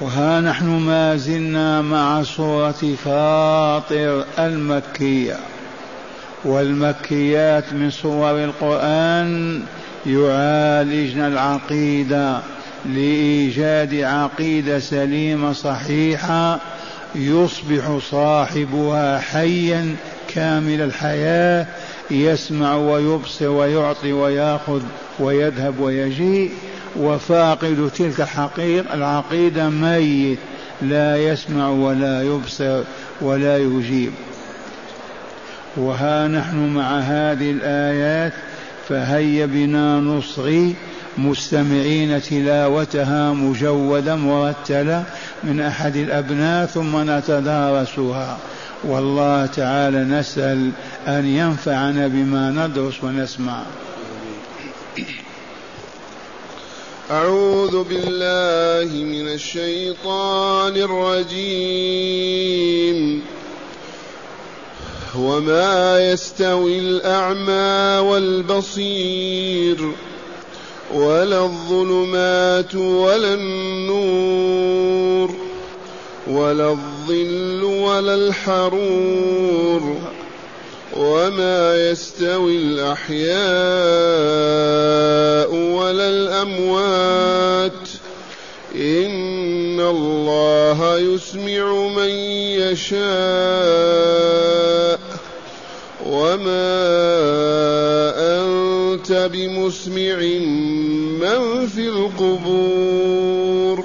وها نحن ما زلنا مع سورة فاطر المكية. والمكيات من سور القرآن يعالجن العقيدة لإيجاد عقيدة سليمة صحيحة يصبح صاحبها حيا كامل الحياة يسمع ويبصر ويعطي ويأخذ ويذهب ويجيء وفاقد تلك الحقيقة العقيدة ميت لا يسمع ولا يبصر ولا يجيب. وها نحن مع هذه الآيات فهيا بنا نصغي مستمعين تلاوتها مجودة مرتلة من أحد الأبناء ثم نتدارسها. والله تعالى نسأل أن ينفعنا بما ندرس ونسمع. أعوذ بالله من الشيطان الرجيم. وما يستوي الأعمى والبصير ولا الظلمات ولا النور. ولا الظل ولا الحرور وما يستوي الأحياء ولا الأموات. إن الله يسمع من يشاء. وما أنت بمسمع من في القبور.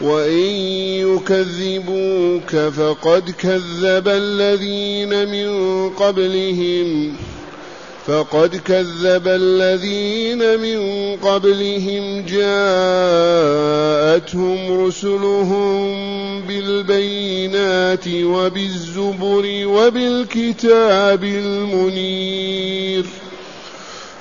وإن يكذبوك فقد كذب الذين من قبلهم فقد كذب الذين من قبلهم جاءتهم رسلهم بالبينات وبالزبر وبالكتاب المنير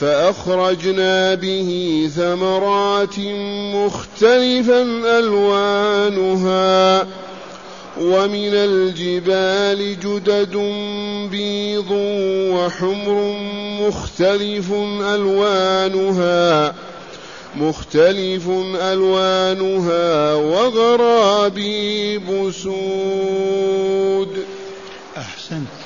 فأخرجنا به ثمرات مختلفا ألوانها ومن الجبال جدد بيض وحمر مختلف ألوانها مختلف ألوانها وغرابيب سود. أحسنت.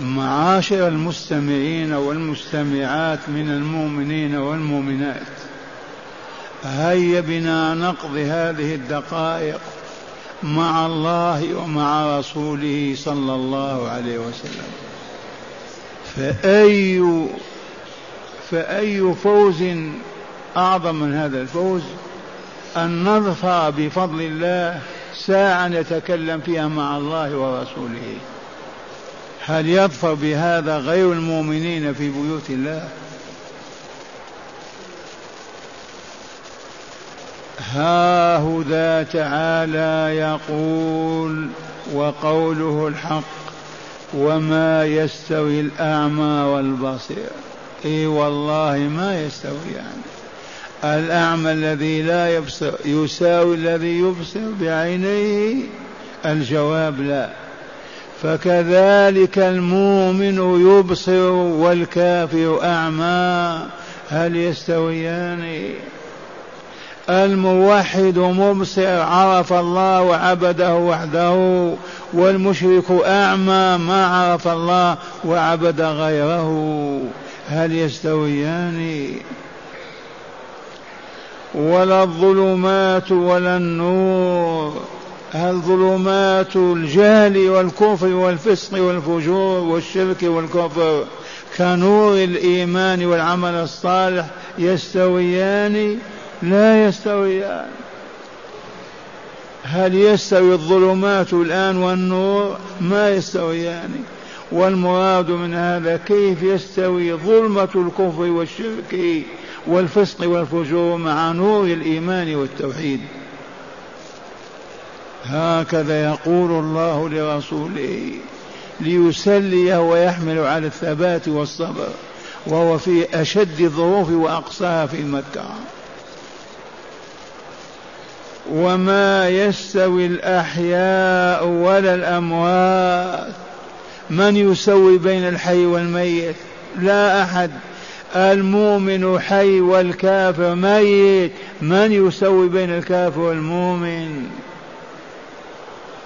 معاشر المستمعين والمستمعات من المؤمنين والمؤمنات. هيا بنا نقضي هذه الدقائق مع الله ومع رسوله صلى الله عليه وسلم. فأي فأي فوز أعظم من هذا الفوز؟ أن نظفر بفضل الله ساعة نتكلم فيها مع الله ورسوله. هل يظفر بهذا غير المؤمنين في بيوت الله؟ ها هدى تعالى يقول وقوله الحق وما يستوي الأعمى والبصير. إي والله ما يستوي يعني. الأعمى الذي لا يبصر يساوي الذي يبصر بعينيه الجواب لا. فكذلك المؤمن يبصر والكافر أعمى. هل يستويان؟ الموحد مبصر عرف الله وعبده وحده والمشرك أعمى ما عرف الله وعبد غيره. هل يستويان؟ ولا الظلمات ولا النور. هل ظلمات الجهل والكفر والفسق والفجور والشرك والكفر كنور الإيمان والعمل الصالح يستويان لا يستويان. هل يستوي الظلمات الآن والنور؟ ما يستويان. والمراد من هذا كيف يستوي ظلمة الكفر والشرك والفسق والفجور مع نور الإيمان والتوحيد؟ هكذا يقول الله لرسوله ليسليه ويحمل على الثبات والصبر وهو في أشد الظروف وأقصاها في مكة. وما يستوي الأحياء ولا الأموات. من يسوي بين الحي والميت؟ لا أحد. المؤمن حي والكافر ميت. من يسوي بين الكافر والمؤمن؟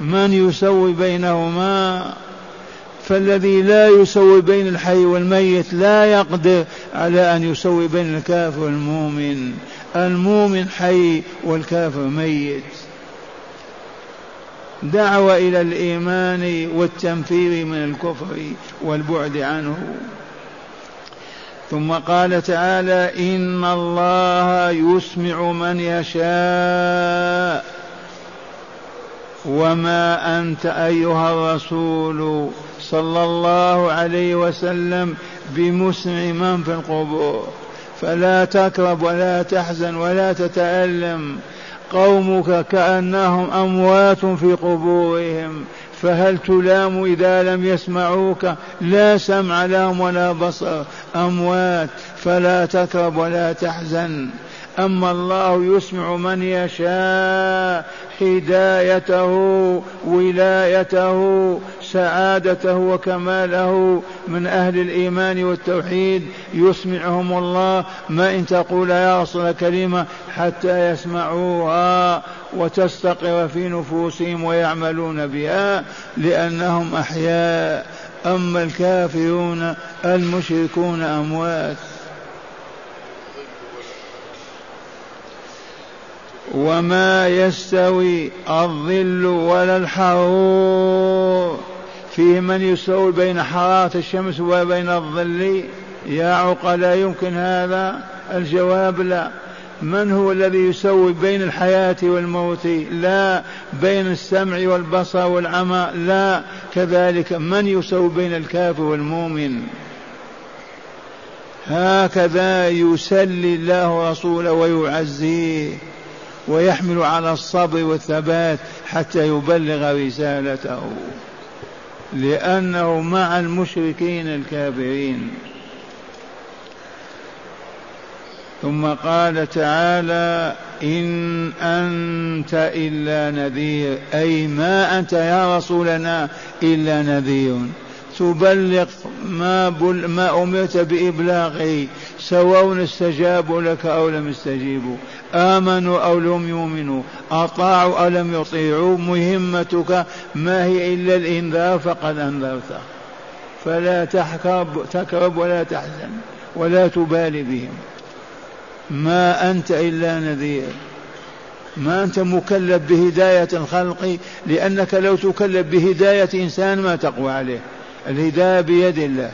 من يسوي بينهما فالذي لا يسوي بين الحي والميت لا يقدر على أن يسوي بين الكافر والمؤمن. المؤمن حي والكافر ميت. دعوة إلى الإيمان والتنفير من الكفر والبعد عنه. ثم قال تعالى إن الله يسمع من يشاء. وما أنت أيها الرسول صلى الله عليه وسلم بمسمع من في القبور فلا تكرب ولا تحزن ولا تتألم قومك كأنهم أموات في قبورهم فهل تلام إذا لم يسمعوك لا سمع لهم ولا بصر أموات فلا تكرب ولا تحزن أما الله يسمع من يشاء هدايته ولايته سعادته وكماله. من أهل الإيمان والتوحيد يسمعهم الله. ما إن تقول يا رسول كلمة حتى يسمعوها وتستقر في نفوسهم ويعملون بها لأنهم أحياء. أما الكافرون المشركون أموات. وما يستوي الظل ولا الحرور. فيه من يسوي بين حرارة الشمس وبين الظل. يا عقلاء يمكن هذا. الجواب لا. من هو الذي يسوي بين الحياة والموت؟ لا. بين السمع والبصر والعمى؟ لا. كذلك من يسوي بين الكافر والمؤمن؟ هكذا يسلي الله رسوله ويعزيه. ويحمل على الصبر والثبات حتى يبلغ رسالته. لأنه مع المشركين الكافرين. ثم قال تعالى إن أنت إلا نذير. أي ما أنت يا رسولنا إلا نذير. تبلغ ما, بل ما أمرت بإبلاغه سواء استجابوا لك أو لم يستجيبوا آمنوا أو لم يؤمنوا. أطاعوا أو لم يطيعوا. مهمتك ما هي إلا الإنذار فقد أنذرت. فلا تحكب تكرب ولا تحزن ولا تبالي بهم. ما أنت إلا نذير. ما أنت مكلف بهداية الخلق لأنك لو تكلف بهداية إنسان ما تقوى عليه. الهداية بيد الله.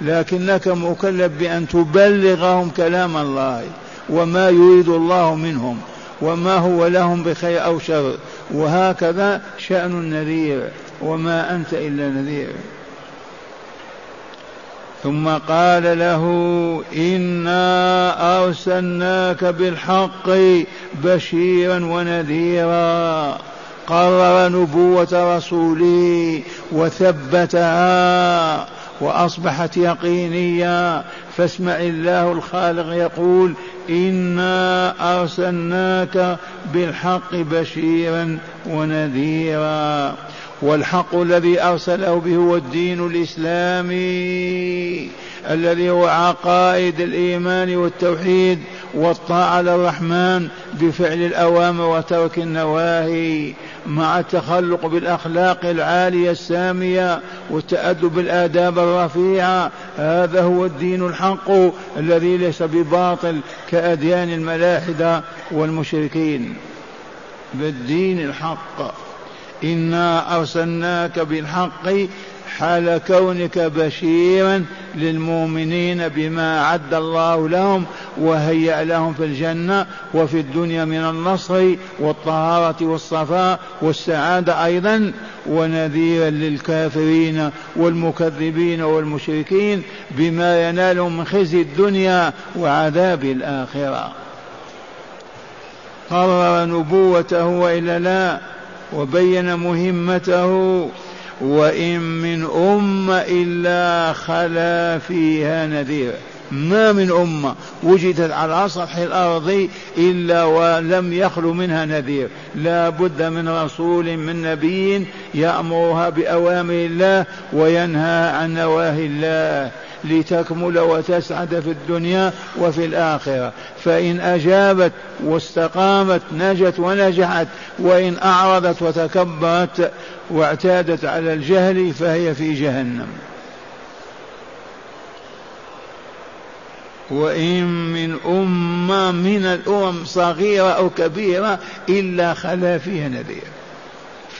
لكنك مكلف بأن تبلغهم كلام الله وما يريد الله منهم وما هو لهم بخير أو شر. وهكذا شأن النذير وما أنت إلا نذير. ثم قال له إنا أرسلناك بالحق بشيرا ونذيرا. قرر نبوة رسوله وثبتها وأصبحت يقينيه فاسمع الله الخالق يقول إنا أرسلناك بالحق بشيرا ونذيرا. والحق الذي أرسله به هو الدين الإسلامي الذي هو عقائد الإيمان والتوحيد والطاعة للرحمن بفعل الأوامر وترك النواهي. مع التخلق بالأخلاق العالية السامية والتأدب بالآداب الرفيعة. هذا هو الدين الحق الذي ليس بباطل كأديان الملاحدة والمشركين. بالدين الحق. إنا أرسلناك بالحق حال كونك بشيرا للمؤمنين بما أعد الله لهم وهيأ لهم في الجنة وفي الدنيا من النصر والطهارة والصفاء والسعادة أيضا ونذيرا للكافرين والمكذبين والمشركين بما ينالهم من خزي الدنيا وعذاب الآخرة. قرر نبوته وإلا لا وبين مهمته وإن من أمة إلا خلا فيها نذير. ما من أمة وجدت على سطح الأرض إلا ولم يخلو منها نذير. لا بد من رسول من نبي يأمرها بأوامر الله وينهى عن نواهي الله. لتكمل وتسعد في الدنيا وفي الآخرة. فإن أجابت واستقامت نجت ونجحت. وإن أعرضت وتكبرت واعتادت على الجهل فهي في جهنم. وإن من أمة من الأمم صغيرة أو كبيرة إلا خلا فيها نذير.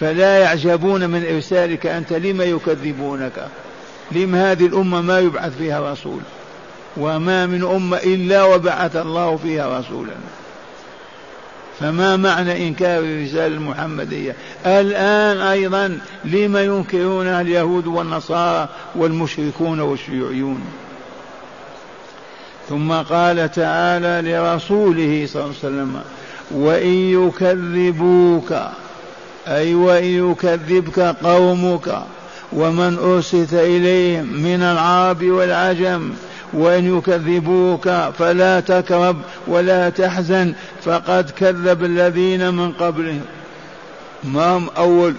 فلا يعجبون من إرسالك أنت لم يكذبونك؟ لم هذه الأمة ما يبعث فيها رسول وما من أمة إلا وبعث الله فيها رسولا. فما معنى إنكار الرسالة المحمدية؟ الآن أيضا لما ينكرونها اليهود والنصارى والمشركون والشيوعيون. ثم قال تعالى لرسوله صلى الله عليه وسلم وإن يكذبوك أي وإن يكذبك قومك ومن أرسلت إليهم من العرب والعجم وإن يكذبوك فلا تكرب ولا تحزن فقد كذب الذين من قبلهم. ما هم أول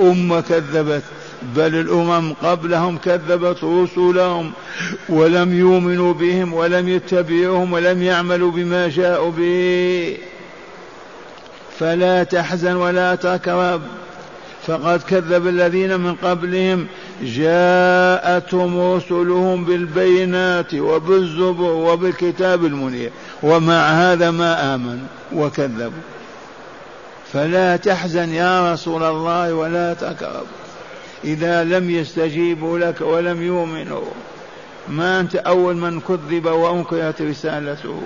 أمة كذبت بل الأمم قبلهم كذبت رسلهم ولم يؤمنوا بهم ولم يتبعوهم ولم يعملوا بما جاءوا به. فلا تحزن ولا تكرب فقد كذب الذين من قبلهم. جاءتهم رسلهم بالبينات وبالزبر وبالكتاب المنير. ومع هذا ما آمنوا وكذبوا. فلا تحزن يا رسول الله ولا تكرب. إذا لم يستجيبوا لك ولم يؤمنوا. ما أنت أول من كذب وأنكرت رسالته.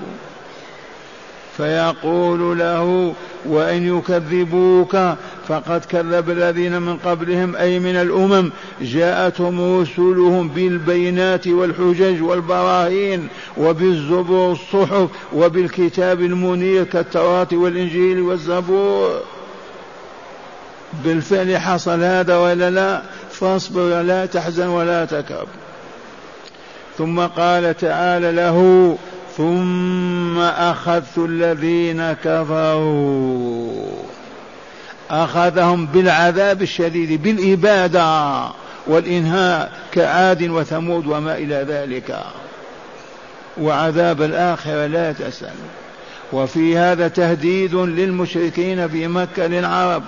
فيقول له وإن يكذبوك فقد كذب الذين من قبلهم أي من الأمم. جاءتهم رسلهم بالبينات والحجج والبراهين وبالزبور الصحف وبالكتاب المنير كالتوراة والإنجيل والزبور. بالفعل حصل هذا ولا لا؟ فاصبر ولا تحزن ولا تكب ثم قال تعالى له ثم أخذت الذين كفروا. أخذهم بالعذاب الشديد بالإبادة والإنهاء كعاد وثمود وما إلى ذلك. وعذاب الآخرة لا تسأل. وفي هذا تهديد للمشركين في مكة للعرب.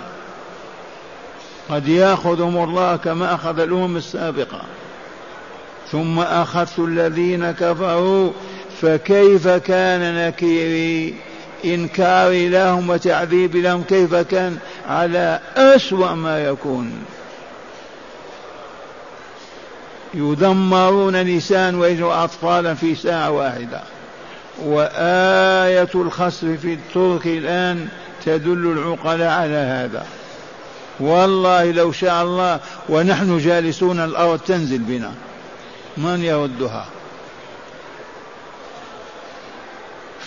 قد يأخذهم الله كما أخذ الأمم السابقة. ثم أخذت الذين كفروا فكيف كان نكيري إنكاري لهم وتعذيبي لهم؟ كيف كان على أسوأ ما يكون. يدمرون نساء ويجوا أطفالا في ساعة واحدة. وآية الخسف في الترك الآن تدل العقلاء على هذا. والله لو شاء الله ونحن جالسون الأرض تنزل بنا. من يردها؟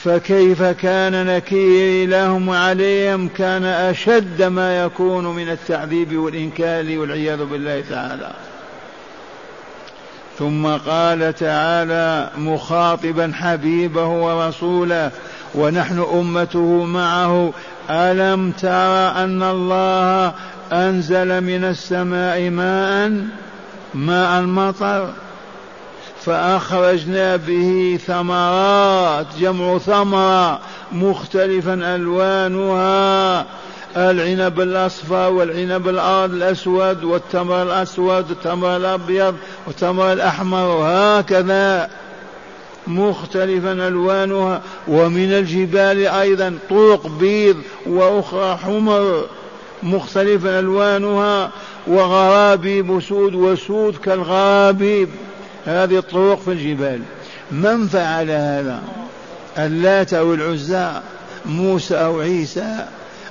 فكيف كان نكيري لهم عليهم كان أشد ما يكون من التعذيب والإنكار والعياذ بالله تعالى. ثم قال تعالى مخاطبا حبيبه ورسوله ونحن أمته معه ألم تر أن الله أنزل من السماء ماء ماء المطر؟ فأخرجنا به ثمرات جمع ثمرة مختلفا ألوانها العنب الأصفر والعنب الأسود والتمر الأسود والتمر الأبيض والتمر الأحمر وهكذا مختلفا ألوانها. ومن الجبال أيضا طرق بيض وأخرى حمر مختلفا ألوانها. وغرابيب سود وسود كالغرابيب. هذه الطرق في الجبال. من فعل هذا؟ اللات أو العزى موسى أو عيسى؟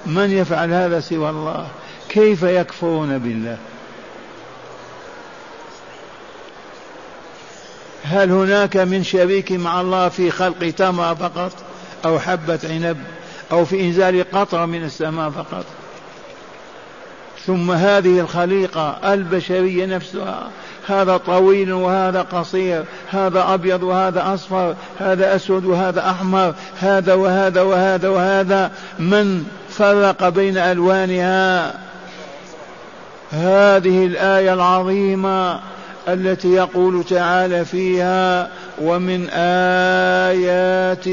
من يفعل هذا سوى الله؟ كيف يكفرون بالله؟ هل هناك من شريك مع الله في خلق تمرة فقط أو حبة عنب أو في إنزال قطرة من السماء فقط؟ ثم هذه الخليقة البشرية نفسها هذا طويل وهذا قصير هذا أبيض وهذا أصفر هذا أسود وهذا أحمر هذا وهذا وهذا وهذا. من فرق بين ألوانها؟ هذه الآية العظيمة التي يقول تعالى فيها ومن آياته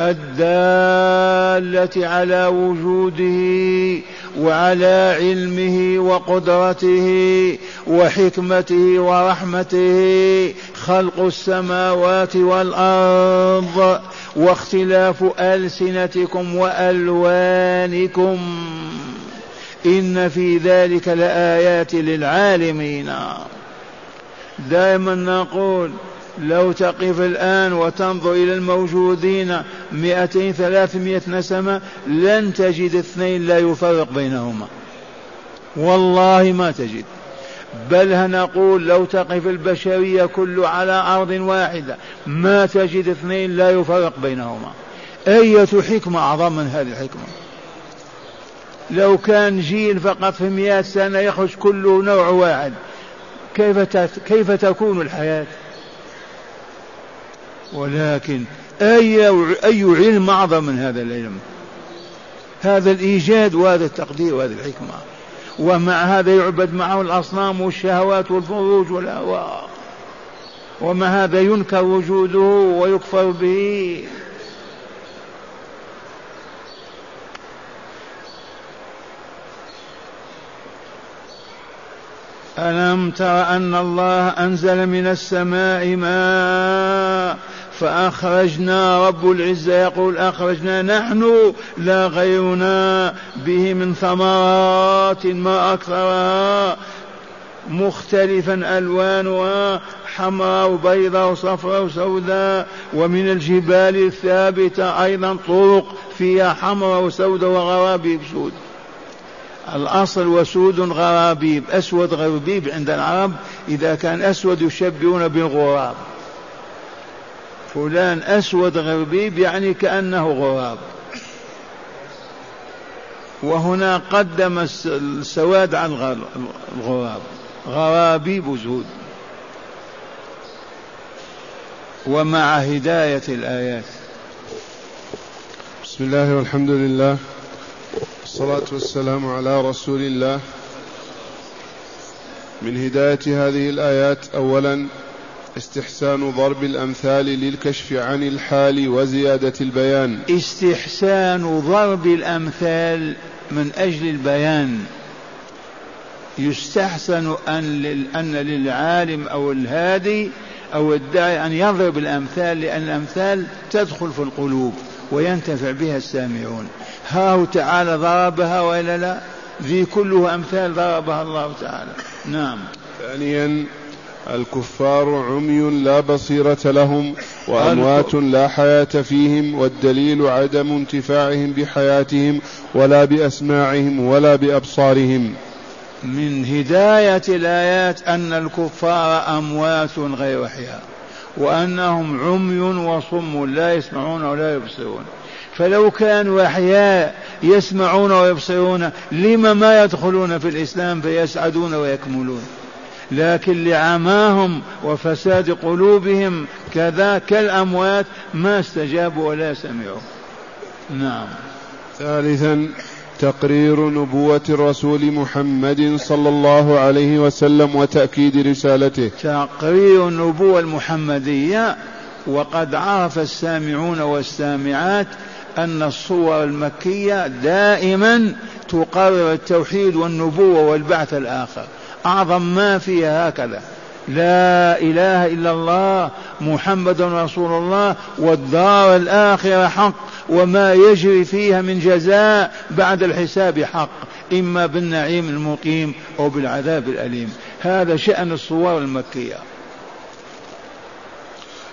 الدالة على وجوده وعلى علمه وقدرته وحكمته ورحمته خلق السماوات والأرض واختلاف ألسنتكم وألوانكم. إن في ذلك لآيات للعالمين. دائما نقول لو تقف الآن وتنظر إلى الموجودين مئتين ثلاثمائة نسمة لن تجد اثنين لا يفرق بينهما. والله ما تجد. بل نقول لو تقف البشرية كل على أرض واحدة ما تجد اثنين لا يفرق بينهما. أية حكمة أعظم من هذه الحكمة؟ لو كان جيل فقط في مئة سنة يخرج كله نوع واحد كيف كيف تكون الحياة؟ ولكن أي أي علم أعظم من هذا العلم؟ هذا الإيجاد وهذا التقدير وهذه الحكمة. ومع هذا يعبد معه الأصنام والشهوات والفروج والأهواء ومع هذا ينكر وجوده ويكفر به. ألم تر أن الله أنزل من السماء ماء فأخرجنا رب العزة يقول أخرجنا نحن لا غيرنا به من ثمرات ما أكثرها مختلفا ألوانها حمراء وبيضاء وصفراء وسوداء ومن الجبال الثابتة أيضا طرق فيها حمراء وسوداء وغرابيب سود. الأصل وسود غرابيب أسود غربيب عند العرب إذا كان أسود يشبهون بالغراب. فلان أسود غربيب يعني كأنه غراب. وهنا قدم السواد عن الغراب. غرابيب زهود. ومع هداية الآيات. بسم الله والحمد لله. والصلاة والسلام على رسول الله. من هداية هذه الآيات أولا استحسان ضرب الأمثال للكشف عن الحال وزيادة البيان. استحسان ضرب الأمثال من أجل البيان. يستحسن أن أن للعالم أو الهادي أو الداعي أن يضرب الأمثال لأن الأمثال تدخل في القلوب وينتفع بها السامعون. ها تعالى ضربها وإلا لا؟ ذي كله أمثال ضربها الله تعالى. نعم. ثانيا الكفار عمي لا بصيرة لهم وأموات لا حياة فيهم والدليل عدم انتفاعهم بحياتهم ولا بأسماعهم ولا بأبصارهم. من هداية الآيات أن الكفار أموات غير أحياء وأنهم عمي وصم لا يسمعون ولا يبصرون. فلو كانوا أحياء يسمعون ويبصرون لم ما يدخلون في الإسلام فيسعدون ويكملون؟ لكن لعماهم وفساد قلوبهم كذا كالأموات ما استجابوا ولا سمعوا. نعم. ثالثا تقرير نبوة الرسول محمد صلى الله عليه وسلم وتأكيد رسالته. تقرير النبوة المحمدية وقد عرف السامعون والسامعات أن الصور المكية دائما تقرر التوحيد والنبوة والبعث الآخر. أعظم ما فيها هكذا. لا إله إلا الله محمد رسول الله والدار الآخرة حق وما يجري فيها من جزاء بعد الحساب حق إما بالنعيم المقيم أو بالعذاب الأليم. هذا شأن الصور المكية.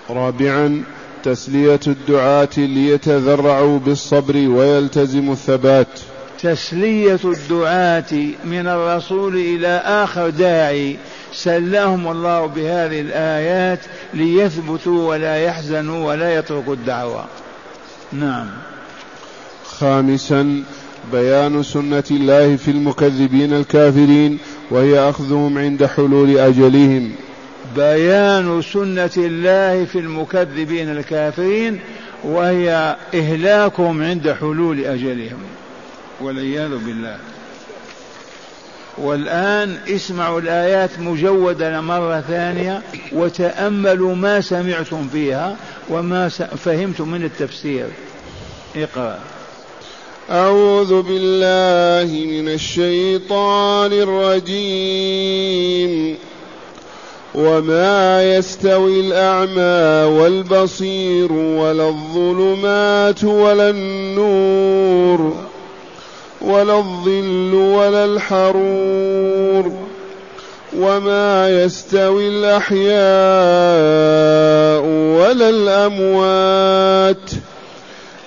رابعا تسلية الدعاة ليتذرعوا بالصبر ويلتزموا الثبات. تسلية الدعاة من الرسول إلى آخر داعي. سلهم الله بهذه الآيات ليثبتوا ولا يحزنوا ولا يتركوا الدعوة. نعم. خامسا بيان سنة الله في المكذبين الكافرين وهي أخذهم عند حلول أجلهم. بيان سنة الله في المكذبين الكافرين وهي إهلاكهم عند حلول أجلهم. والعياذ بالله. والآن اسمعوا الآيات مجودة مرة ثانية وتأملوا ما سمعتم فيها وما فهمتم من التفسير. اقرأ. أعوذ بالله من الشيطان الرجيم. وما يستوي الأعمى والبصير ولا الظلمات ولا النور. ولا الظل ولا الحرور وما يستوي الأحياء ولا الأموات.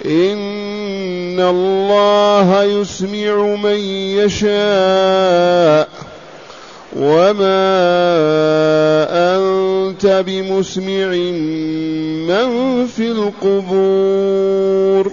إن الله يسمع من يشاء. وما أنت بمسمع من في القبور.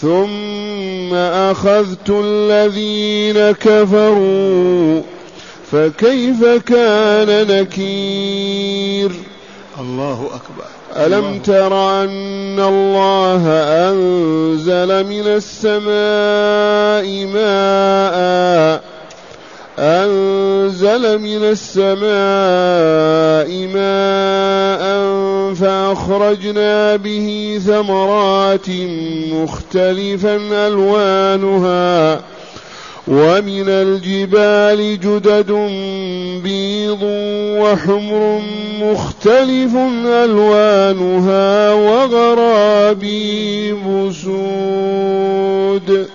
ثم أخذت الذين كفروا فكيف كان نكير؟ الله أكبر. ألم تر أن الله أنزل من السماء ماء أنزل من السماء ماء فأخرجنا به ثمرات مختلفا ألوانها ومن الجبال جدد بيض وحمر مختلف ألوانها وغرابيب سود